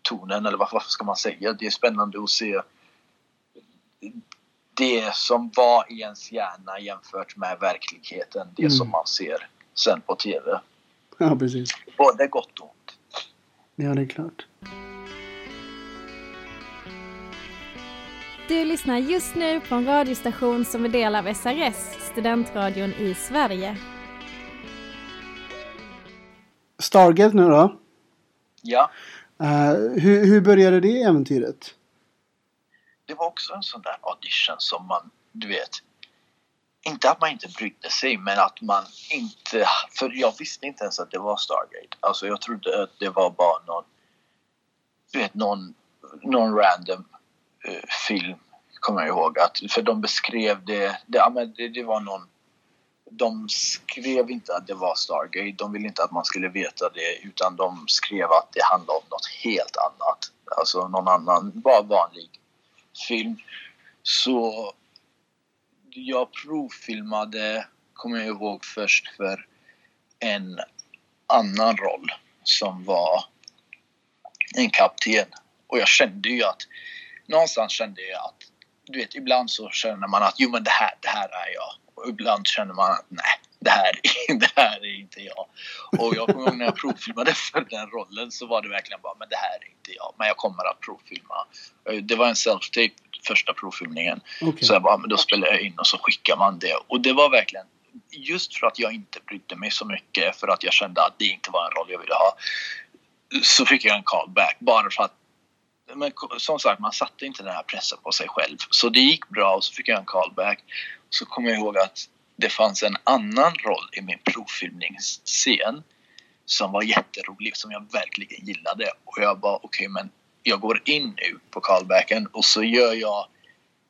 tonen, eller vad ska man säga? Det är spännande att se det som var i ens hjärna jämfört med verkligheten. Det Mm. som man ser sen på TV. Ja, precis. Både gott och ont. Ja, det är klart. Du lyssnar just nu på en radiostation som är del av SRS, studentradion i Sverige. Stargate nu då. Ja, Eh, hur, hur började det äventyret? det var också en sån där audition som man, du vet, inte att man inte brydde sig, men att man inte... För jag visste inte ens att det var Stargate. Alltså jag trodde att det var bara någon, du vet, någon, någon random eh, film, kommer jag ihåg. Att, för de beskrev det, det, ja, men det, det var någon... De skrev inte att det var Stargate, de ville inte att man skulle veta det, utan de skrev att det handlade om något helt annat. Alltså någon annan, bara vanlig film. Så jag provfilmade, kommer jag ihåg först, för en annan roll som var en kapten. Och jag kände ju att, någonstans kände jag att, du vet ibland så känner man att jo men det här, det här är jag. Och ibland känner man att nej, det här, det här är inte jag. Och jag kommer ihåg när jag provfilmade för den rollen så var det verkligen bara, men det här är inte jag. Men jag kommer att provfilma. Det var en self-tape, första provfilmningen. Okej. Så jag bara, men då spelar jag in och så skickar man det. Och det var verkligen just för att jag inte brydde mig så mycket för att jag kände att det inte var en roll jag ville ha. Så fick jag en callback bara för att men som sagt, man satte inte den här pressen på sig själv. Så det gick bra och så fick jag en callback. Så kommer jag ihåg att det fanns en annan roll i min provfilmningsscen som var jätterolig, som jag verkligen gillade. Och jag bara, okej men jag går in nu på callbacken och så gör jag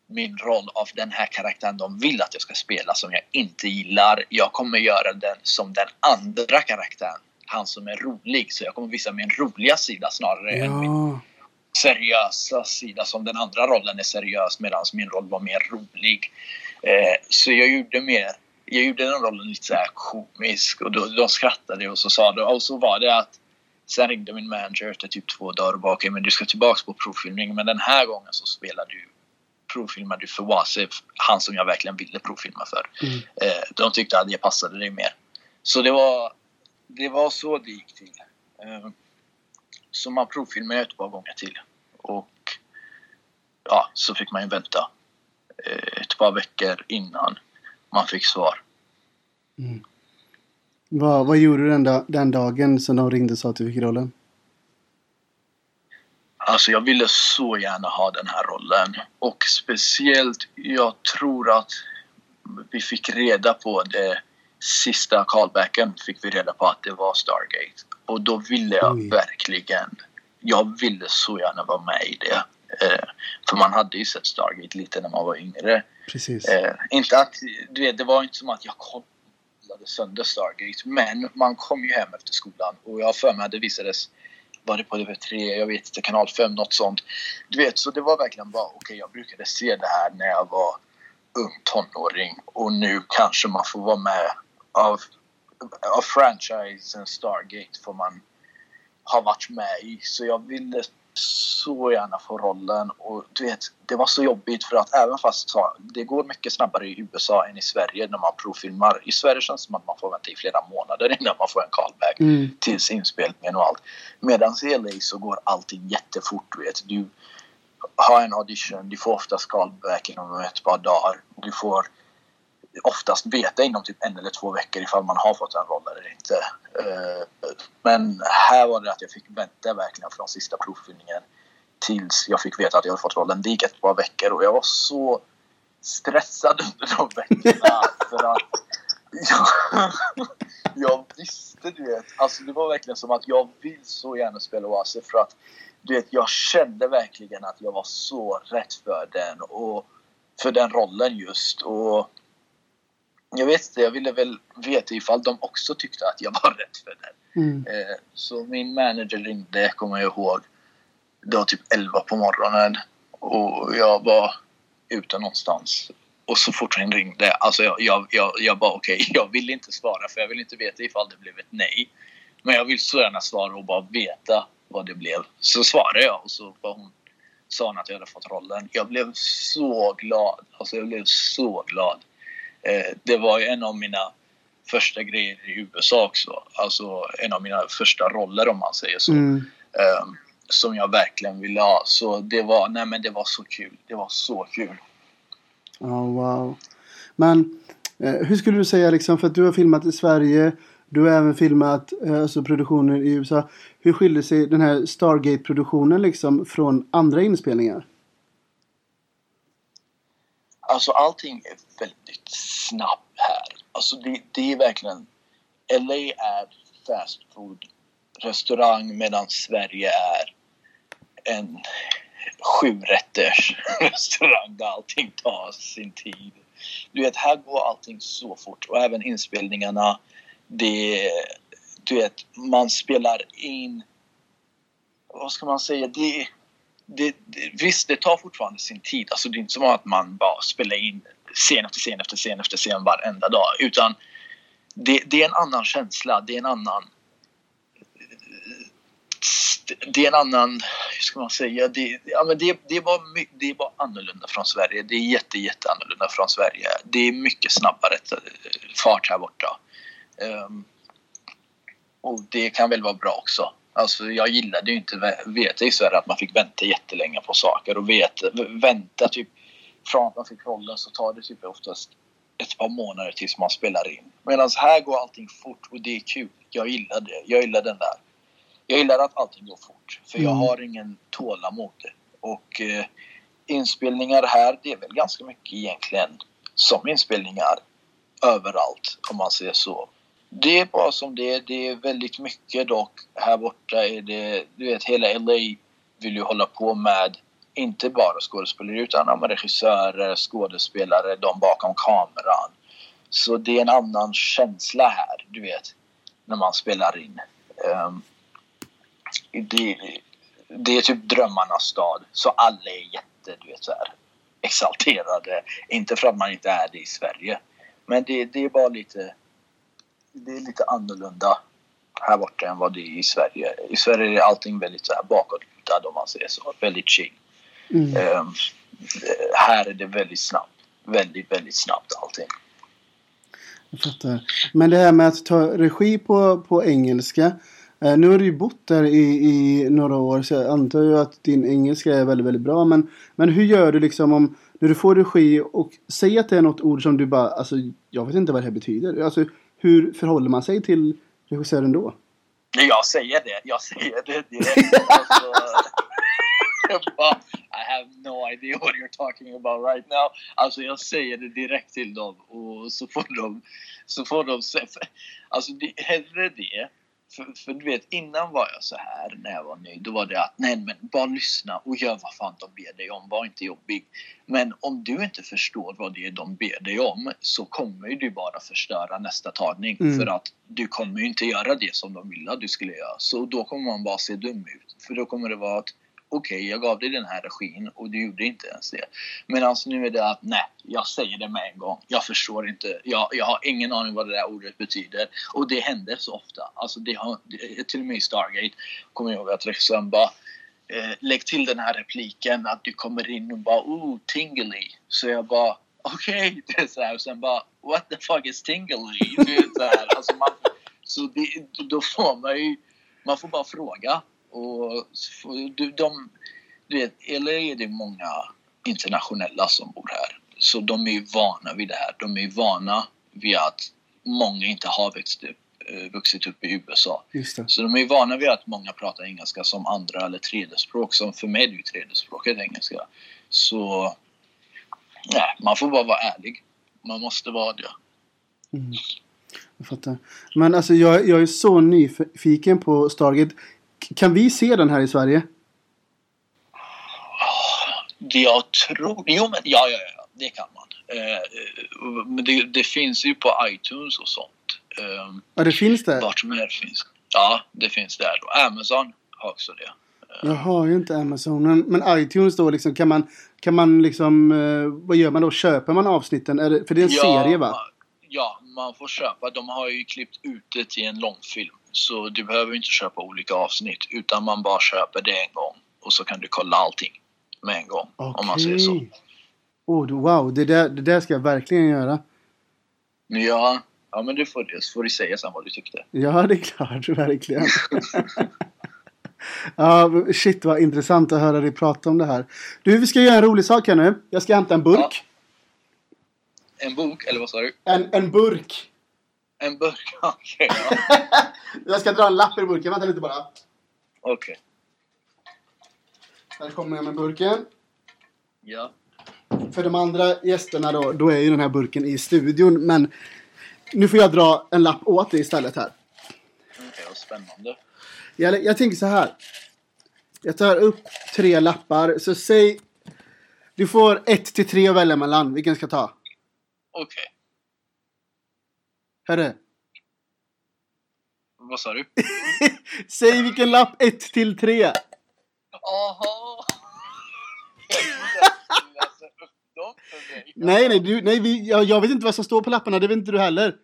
min roll av den här karaktären de vill att jag ska spela som jag inte gillar. Jag kommer göra den som den andra karaktären. Han som är rolig. Så jag kommer visa min roliga sida snarare än min Ja, seriösa sida som den andra rollen är seriös medan min roll var mer rolig. Eh, så jag gjorde mer jag gjorde den rollen lite så här komisk och då, de skrattade och så sa de, och så var det att sen ringde min manager efter typ två dagar och bara okej men du ska tillbaks på provfilmning men den här gången så spelar du provfilmar du för Wasif, han som jag verkligen ville provfilma för. Mm. Eh, de tyckte att det passade dig mer. Så det var, det var så det gick till. Eh, så man provfilmade ett par gånger till. Och ja, så fick man ju vänta ett par veckor innan man fick svar. vad, vad gjorde du den, da- den dagen som de ringde och sa att du fick rollen? Alltså jag ville så gärna ha den här rollen. Och speciellt, jag tror att vi fick reda på det sista callbacken fick vi reda på att det var Stargate. Och då ville jag Oj. verkligen, jag ville så gärna vara med i det. Eh, för man hade ju sett Stargate lite när man var yngre. Precis. Eh, inte att, du vet, det var inte som att jag kollade sönder Stargate. Men man kom ju hem efter skolan och jag har för mig att det visades, var det på TV3, jag vet inte, kanal 5, något sånt. Du vet, så det var verkligen bara, okej jag brukade se det här när jag var ung tonåring och nu kanske man får vara med av, av franchisen Stargate får man ha varit med i. Så jag ville så gärna få rollen och du vet, det var så jobbigt för att även fast så- det går mycket snabbare i USA än i Sverige när man provfilmar. I Sverige känns det som att man får vänta i flera månader innan man får en callback Mm. tills inspelningen och allt. Medan i LA så går allting jättefort. Du vet. Du har en audition, du får oftast callback inom ett par dagar. Du får oftast veta inom typ en eller två veckor ifall man har fått en roll eller inte. Eh, Men här var det att jag fick vänta verkligen från sista provfilmningen tills jag fick veta att jag hade fått rollen. Det gick ett par veckor och jag var så stressad under de veckorna för att jag, jag visste du vet, alltså det var verkligen som att jag vill så gärna spela Oase för att du vet, jag kände verkligen att jag var så rätt för den och för den rollen just och jag vet inte, jag ville väl veta ifall de också tyckte att jag var rätt för det. Mm. Eh, så min manager ringde, kommer jag ihåg. Det var typ 11 på morgonen. Och jag var ute någonstans. Och så fort han ringde, alltså jag, jag, jag, jag bara okej, okay, jag vill inte svara för jag vill inte veta ifall det blev ett nej. Men jag vill så gärna svara och bara veta vad det blev. Så svarade jag och så var hon sa hon att jag hade fått rollen. Jag blev så glad. Alltså jag blev så glad. Eh, det var en av mina första grejer i USA också. Alltså en av mina första roller om man säger så. Mm. Eh, som jag verkligen ville ha. Så det var, nej men det var så kul. Det var så kul. Ja, wow. Men eh, hur skulle du säga liksom, för att du har filmat i Sverige, du har även filmat eh, alltså, produktioner i USA. Hur skiljer sig den här Stargate-produktionen liksom från andra inspelningar? Alltså allting är väldigt snabbt här. Alltså det, det är verkligen... LA är fast food restaurang medan Sverige är en sjurätters restaurang där allting tar sin tid. Du vet, här går allting så fort och även inspelningarna. Det, du vet, man spelar in... Vad ska man säga? Det, det, det, visst, det tar fortfarande sin tid. Alltså, det är inte som att man bara spelar in scen efter scen efter scen efter scen varenda dag. Utan det, det är en annan känsla. Det är en annan... Det är en annan... Hur ska man säga? Det, ja, men det, det, är bara, det är bara annorlunda från Sverige. Det är jätte, jätte annorlunda från Sverige. Det är mycket snabbare eh, fart här borta. Um, och det kan väl vara bra också. Alltså jag gillade ju inte veta i Sverige att man fick vänta jättelänge på saker och veta, vänta typ från att man fick rollen så tar det typ oftast ett par månader tills man spelar in. Medan här går allting fort och det är kul. Jag gillar det. Jag gillar den där. Jag gillar att allting går fort för jag har ingen tålamod. Och eh, inspelningar här, det är väl ganska mycket egentligen som inspelningar överallt om man säger så. Det är bara som det är. Det är väldigt mycket dock. Här borta är det, du vet hela LA vill ju hålla på med inte bara skådespelare utan regissörer, skådespelare, de bakom kameran. Så det är en annan känsla här, du vet, när man spelar in. Um, det, det är typ drömmarnas stad, så alla är jätte, du vet så här, exalterade. Inte för att man inte är det i Sverige, men det, det är bara lite det är lite annorlunda här borta än vad det är i Sverige. I Sverige är allting väldigt så här bakåtlutad om man säger så. Väldigt chill. Mm. Um, här är det väldigt snabbt. Väldigt, väldigt snabbt allting. Jag fattar. Men det här med att ta regi på, på engelska. Eh, nu har du ju bott där i, i några år så jag antar ju att din engelska är väldigt, väldigt bra. Men, men hur gör du liksom om när du får regi och säger att det är något ord som du bara, alltså jag vet inte vad det här betyder. Alltså hur förhåller man sig till regissören då? Jag säger det. Jag säger det direkt. alltså, I have no idea what you're talking about right now. Alltså jag säger det direkt till dem och så får de, så får de. Alltså det, hellre det för, för, du vet, innan var jag så här när jag var ny. Då var det att nej men bara lyssna och gör vad fan de ber dig om. Var inte jobbig. Men om du inte förstår vad det är de ber dig om så kommer du bara förstöra nästa tagning. Mm. För att du kommer inte göra det som de vill att du skulle göra. Så då kommer man bara se dum ut. För då kommer det vara att okej, okay, jag gav dig den här regin och du gjorde inte ens det. Men alltså nu är det att nej, jag säger det med en gång. Jag förstår inte. Jag, jag har ingen aning vad det där ordet betyder. Och det händer så ofta. Alltså det har, det, till och med i Stargate kommer jag ihåg att regissören bara eh, lägg till den här repliken att du kommer in och bara oh, tingly. Så jag bara okej, okay. det är så här. Och sen bara what the fuck is tingly? Du vet, så här. Alltså man, så det, då får man ju, man får bara fråga. Och de, de, du vet, LA är det många internationella som bor här. Så de är ju vana vid det här. De är ju vana vid att många inte har växt upp, eh, vuxit upp i USA. Så de är ju vana vid att många pratar engelska som andra eller tredje språk. Som för mig är det ju tredje språket engelska. Så nej, man får bara vara ärlig. Man måste vara det. Mm. Jag fattar. Men alltså jag, jag är så nyfiken på Stargate. Kan vi se den här i Sverige? Jag tror... Jo, men ja, ja, ja. Det kan man. Eh, men det, det finns ju på iTunes och sånt. Eh, Ja, det finns det. vart som helst finns. Ja, det finns där. Och Amazon har också det. Jag har ju inte Amazon. Men, men iTunes då liksom, kan man, kan man liksom, eh, vad gör man då? Köper man avsnitten? Är det, för det är en serie va? Ja, man får köpa. De har ju klippt ut det till en långfilm. Så du behöver inte köpa olika avsnitt. Utan man bara köper det en gång. Och så kan du kolla allting med en gång. Om man säger så. Oh, wow, det där, det där ska jag verkligen göra. Ja, ja men du får. Så får du säga sen vad du tyckte. Ja, det är klart, verkligen. ja, shit vad intressant att höra dig prata om det här. Du, vi ska göra en rolig sak här nu. Jag ska hämta en burk. Ja. En bok, eller vad sa du? En, en burk. En burk? Okej, ja. Jag ska dra en lapp ur burken. Vänta lite bara. Okej. Här kommer jag med burken. Ja. För de andra gästerna då, då är ju den här burken i studion. Men nu får jag dra en lapp åt dig istället här. Okej, vad spännande. Jag, jag tänker så här. Jag tar upp tre lappar. Så säg... Du får ett till tre att välja mellan. Vilken ska jag ta? Okej. Hörru. Vad sa du? Säg vilken lapp ett till tre. Aha! Nej, nej, du, nej vi, jag, jag vet inte vad som står på lapparna. Det vet inte du heller.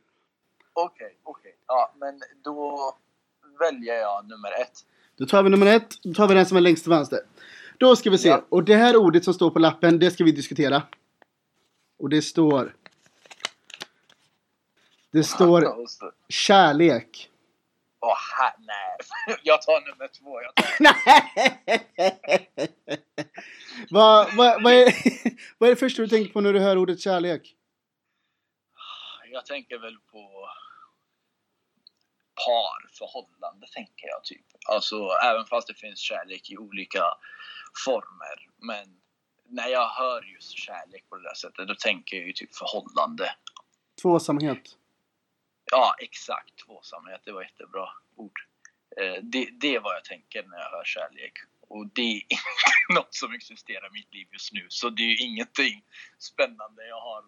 Okej, okej. Ja, men då väljer jag nummer ett. Då tar vi nummer ett. Då tar vi den som är längst till vänster. Då ska vi se. Ja. Och det här ordet som står på lappen, det ska vi diskutera. Och det står... Det står kärlek. Åh, här, nej. Jag tar nummer två. Jag, tar... vad, vad, vad, är, vad är det första du tänker på när du hör ordet kärlek? jag tänker väl på par, förhållande tänker jag typ. Alltså även fast det finns kärlek i olika former. Men när jag hör just kärlek på det där sättet då tänker jag ju typ förhållande. Tvåsamhet. Ja, exakt. Tvåsamhet, det var jättebra ord. Eh, Det, det är vad jag tänker när jag hör kärlek. Och det är inte något som existerar i mitt liv just nu. Så det är ju ingenting spännande jag har att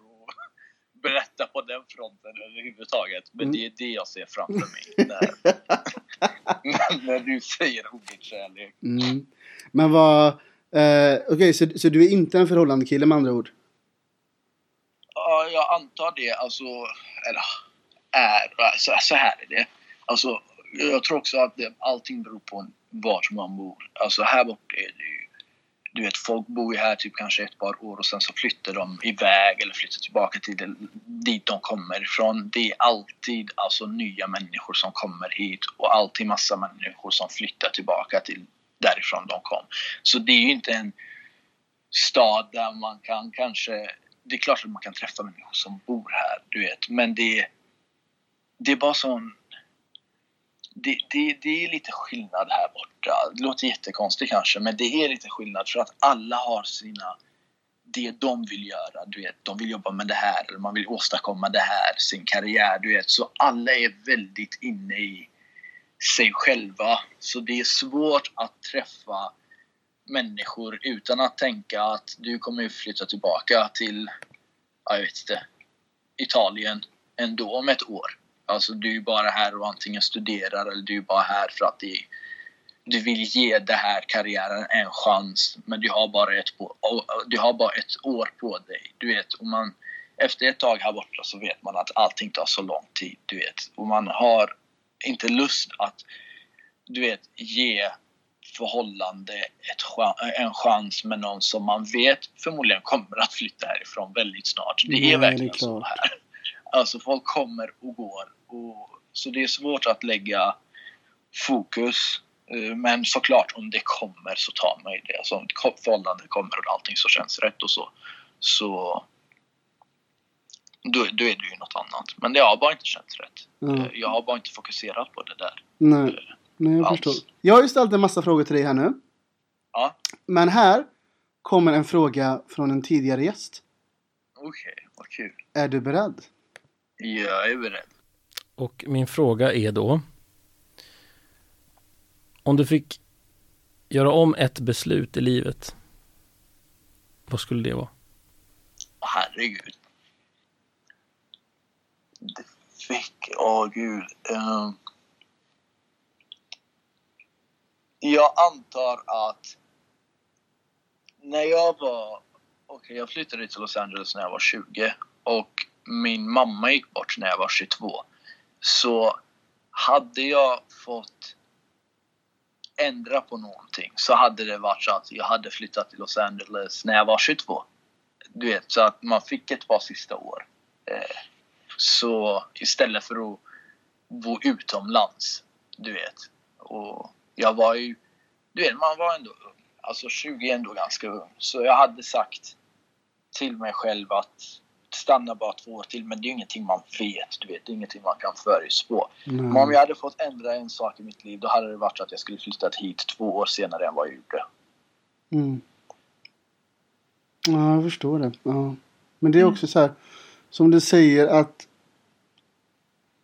berätta på den fronten överhuvudtaget. Men Mm. det är det jag ser framför mig när, när du säger ordet kärlek. Mm. Men vad... Eh, Okej, så, så du är inte en förhållande kille med andra ord? Ja, jag antar det. Alltså, eller är, så, så här är det. Alltså, jag tror också att det, allting beror på vart man bor. Alltså här borta är det ju, du vet folk bor ju här typ kanske ett par år och sen så flyttar de iväg eller flyttar tillbaka till det, dit de kommer ifrån. Det är alltid alltså nya människor som kommer hit och alltid massa människor som flyttar tillbaka till därifrån de kom. Så det är ju inte en stad där man kan kanske det är klart att man kan träffa människor som bor här, du vet. Men det, det är bara sån... Det, det, det är lite skillnad här borta. Det låter jättekonstigt kanske, men det är lite skillnad för att alla har sina... Det de vill göra, du vet. De vill jobba med det här, eller man vill åstadkomma det här, sin karriär, du vet. Så alla är väldigt inne i sig själva. Så det är svårt att träffa människor utan att tänka att du kommer ju flytta tillbaka till, ja, jag vet inte, Italien ändå om ett år. Alltså du är bara här och antingen studerar eller du är bara här för att det, du vill ge det här karriären en chans men du har bara ett, på, du har bara ett år på dig. Du vet, och man, efter ett tag här borta så vet man att allting tar så lång tid. Du vet, och man har inte lust att du vet, ge förhållande ett, en chans med någon som man vet förmodligen kommer att flytta härifrån väldigt snart. Det är Nej, det är verkligen så här. Alltså folk kommer och går. Och, så det är svårt att lägga fokus. Eh, Men såklart om det kommer så tar man ju det. Alltså om ett förhållande kommer och allting så känns rätt och så. Så då, då är det ju något annat. Men det har bara inte känts rätt. Ja. Eh, Jag har bara inte fokuserat på det där. Nej, nej jag Alls. förstår. Jag har ju ställt en massa frågor till dig här nu. Ja, Men här kommer en fråga från en tidigare gäst. okej. Vad kul. Är du beredd? Jag är beredd. Och min fråga är då Om du fick göra om ett beslut i livet Vad skulle det vara? Herregud. Det fick... Åh, gud. Ehm. jag antar att när jag var... Okej, jag flyttade till Los Angeles när jag var 20 och min mamma gick bort när jag var 22. Så hade jag fått ändra på någonting så hade det varit så att jag hade flyttat till Los Angeles när jag var 22. Du vet, så att man fick ett par sista år. Eh, så istället för att bo utomlands, du vet. Och jag var ju, du vet, man var ändå ung. Alltså 20 är ändå ganska ung. Så jag hade sagt till mig själv att stanna bara två år till, men det är ingenting man vet, du vet. Det är ingenting man kan förutspå. Mm. Men om jag hade fått ändra en sak i mitt liv, då hade det varit så att jag skulle flyttat hit två år senare än vad jag gjorde. Mm. Ja, jag förstår det. Ja. Men det är också så här, som du säger att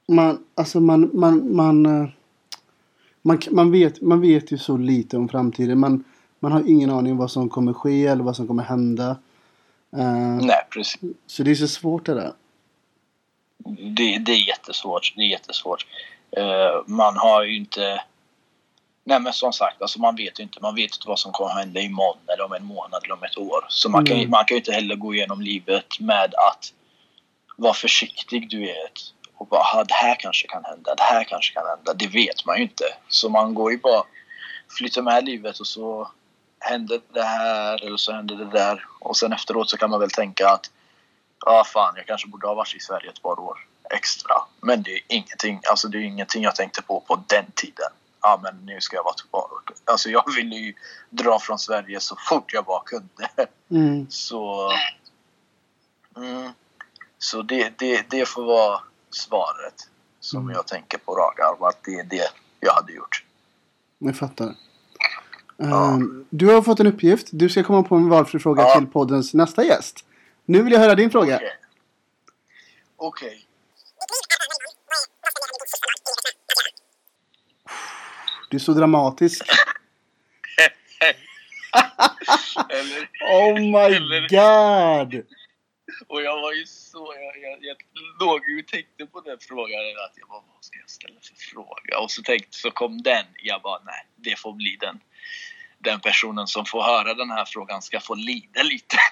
man, alltså man, man, man, eh, man, man, vet, man vet ju så lite om framtiden. Man, man har ingen aning om vad som kommer ske eller vad som kommer hända. Nej, precis. så det är så svårt det där. Det, det är jättesvårt. Det är jättesvårt. Eh, man har ju inte... Nej men som sagt, alltså man vet ju inte. Man vet inte vad som kommer hända imorgon eller om en månad eller om ett år. Så man, kan, Mm. man kan ju inte heller gå igenom livet med att vara försiktig, du vet. Och bara, "Ah, det här kanske kan hända, det här kanske kan hända. Det vet man ju inte. Så man går ju bara, flyttar med livet och så händer det här eller så händer det där. Och sen efteråt så kan man väl tänka att ja fan, jag kanske borde ha varit i Sverige ett par år extra. Men det är ingenting, alltså det är ingenting jag tänkte på på den tiden. Ja men nu ska jag vara tillbaka. Alltså jag ville ju dra från Sverige så fort jag bara kunde. Mm. Så, mm, så det, det, det får vara svaret som Mm. jag tänker på rak arm. Att det är det jag hade gjort. Jag fattar. Eh, Du har fått en uppgift. Du ska komma på en valfri fråga Ja. till poddens nästa gäst. Nu vill jag höra din fråga. Okej. Okej. Du är så dramatisk. Eller, Oh my Eller- god! Och jag var ju så... Jag, jag, jag låg ju och tänkte på den frågan. Att jag bara, vad ska jag ställa för fråga? Och så tänkte så kom den. Jag bara, nej, det får bli den. Den personen som får höra den här frågan ska få lida lite.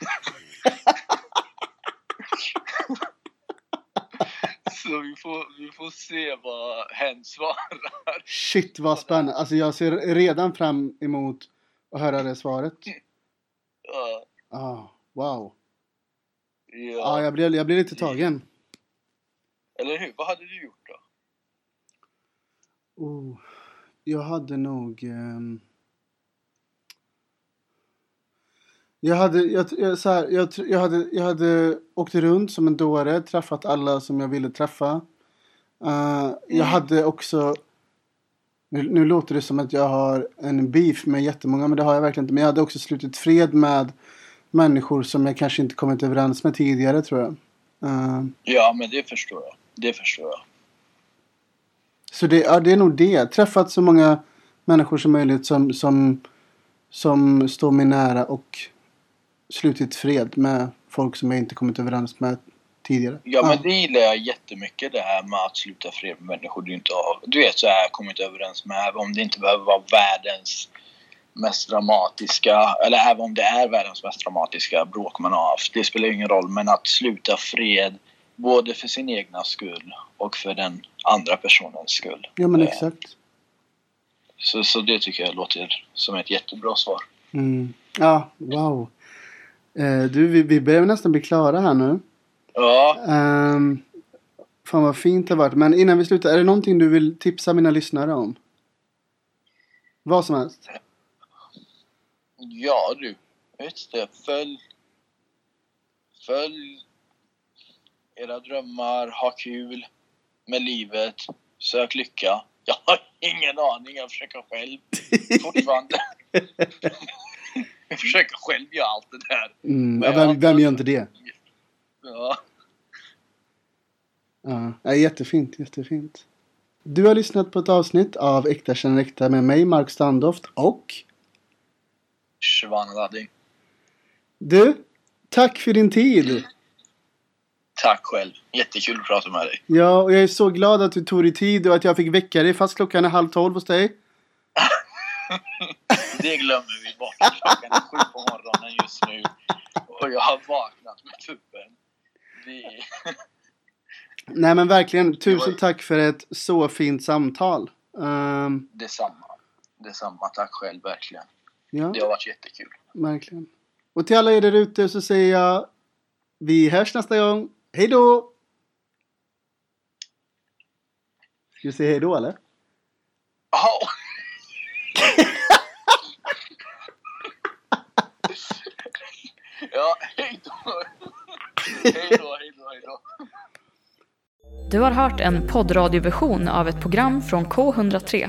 Så vi får, vi får se vad hen svarar. Shit vad spännande. Alltså jag ser redan fram emot att höra det svaret. Ja, Ah, wow. Ja. Ah, jag, blir, jag blir lite tagen. Eller hur? Vad hade du gjort då? Oh, jag hade nog... ehm, Jag hade, jag, jag, så här, jag, jag, hade, jag hade åkt runt som en dåre, träffat alla som jag ville träffa. Eh, Jag hade också... Nu, nu låter det som att jag har en beef med jättemånga, men det har jag verkligen inte. Men jag hade också slutit fred med människor som jag kanske inte kommit överens med tidigare, tror jag. Eh, Ja, men det förstår jag. Det förstår jag. Så det, ja, det är nog det. Träffat så många människor som möjligt som, som, som står mig nära och slutit fred med folk som jag inte kommit överens med tidigare. Ja, men det gillar jag jättemycket det här med att sluta fred med människor du inte har, du vet så här, kommit överens med. Om det inte behöver vara världens mest dramatiska, eller även om det är världens mest dramatiska bråk man har haft. Det spelar ingen roll, men att sluta fred både för sin egna skull och för den andra personens skull. Ja, men Eh, exakt. Så, så det tycker jag låter som ett jättebra svar. Mm. Ja, wow. Eh, du, vi, vi börjar nästan bli klara här nu. Ja, Um, fan vad fint det har varit. Men innan vi slutar, är det någonting du vill tipsa mina lyssnare om? Vad som helst. Ja du. Vet det, följ... Följ era drömmar, ha kul med livet, sök lycka. Jag har ingen aning, jag försöker själv fortfarande. jag försöker själv göra allt det där. Mm, ja, vem, vem gör inte det? Ja. Ja, ja, jättefint, jättefint. Du har lyssnat på ett avsnitt av Äkta känner äkta med mig, Mark Standoft och Shvanadadi. du, tack för din tid. Tack själv. Jättekul att prata med dig. Ja, och jag är så glad att du tog dig tid och att jag fick väcka dig fast klockan är halv tolv hos dig. Det glömmer vi bort. Klockan är sju på morgonen just nu. Och jag har vaknat med tuppen. Det. Nej men verkligen, tusen tack för ett så fint samtal. Um, Detsamma. Detsamma. Tack själv, verkligen. Ja, Det har varit jättekul. verkligen. Och till alla er där ute så säger jag vi hörs nästa gång. Hej då! Ska vi säga hej då eller? Jaha. Ja, hej då. Hej då, hej då, hej då. Du har hört en poddradioversion av ett program från K103.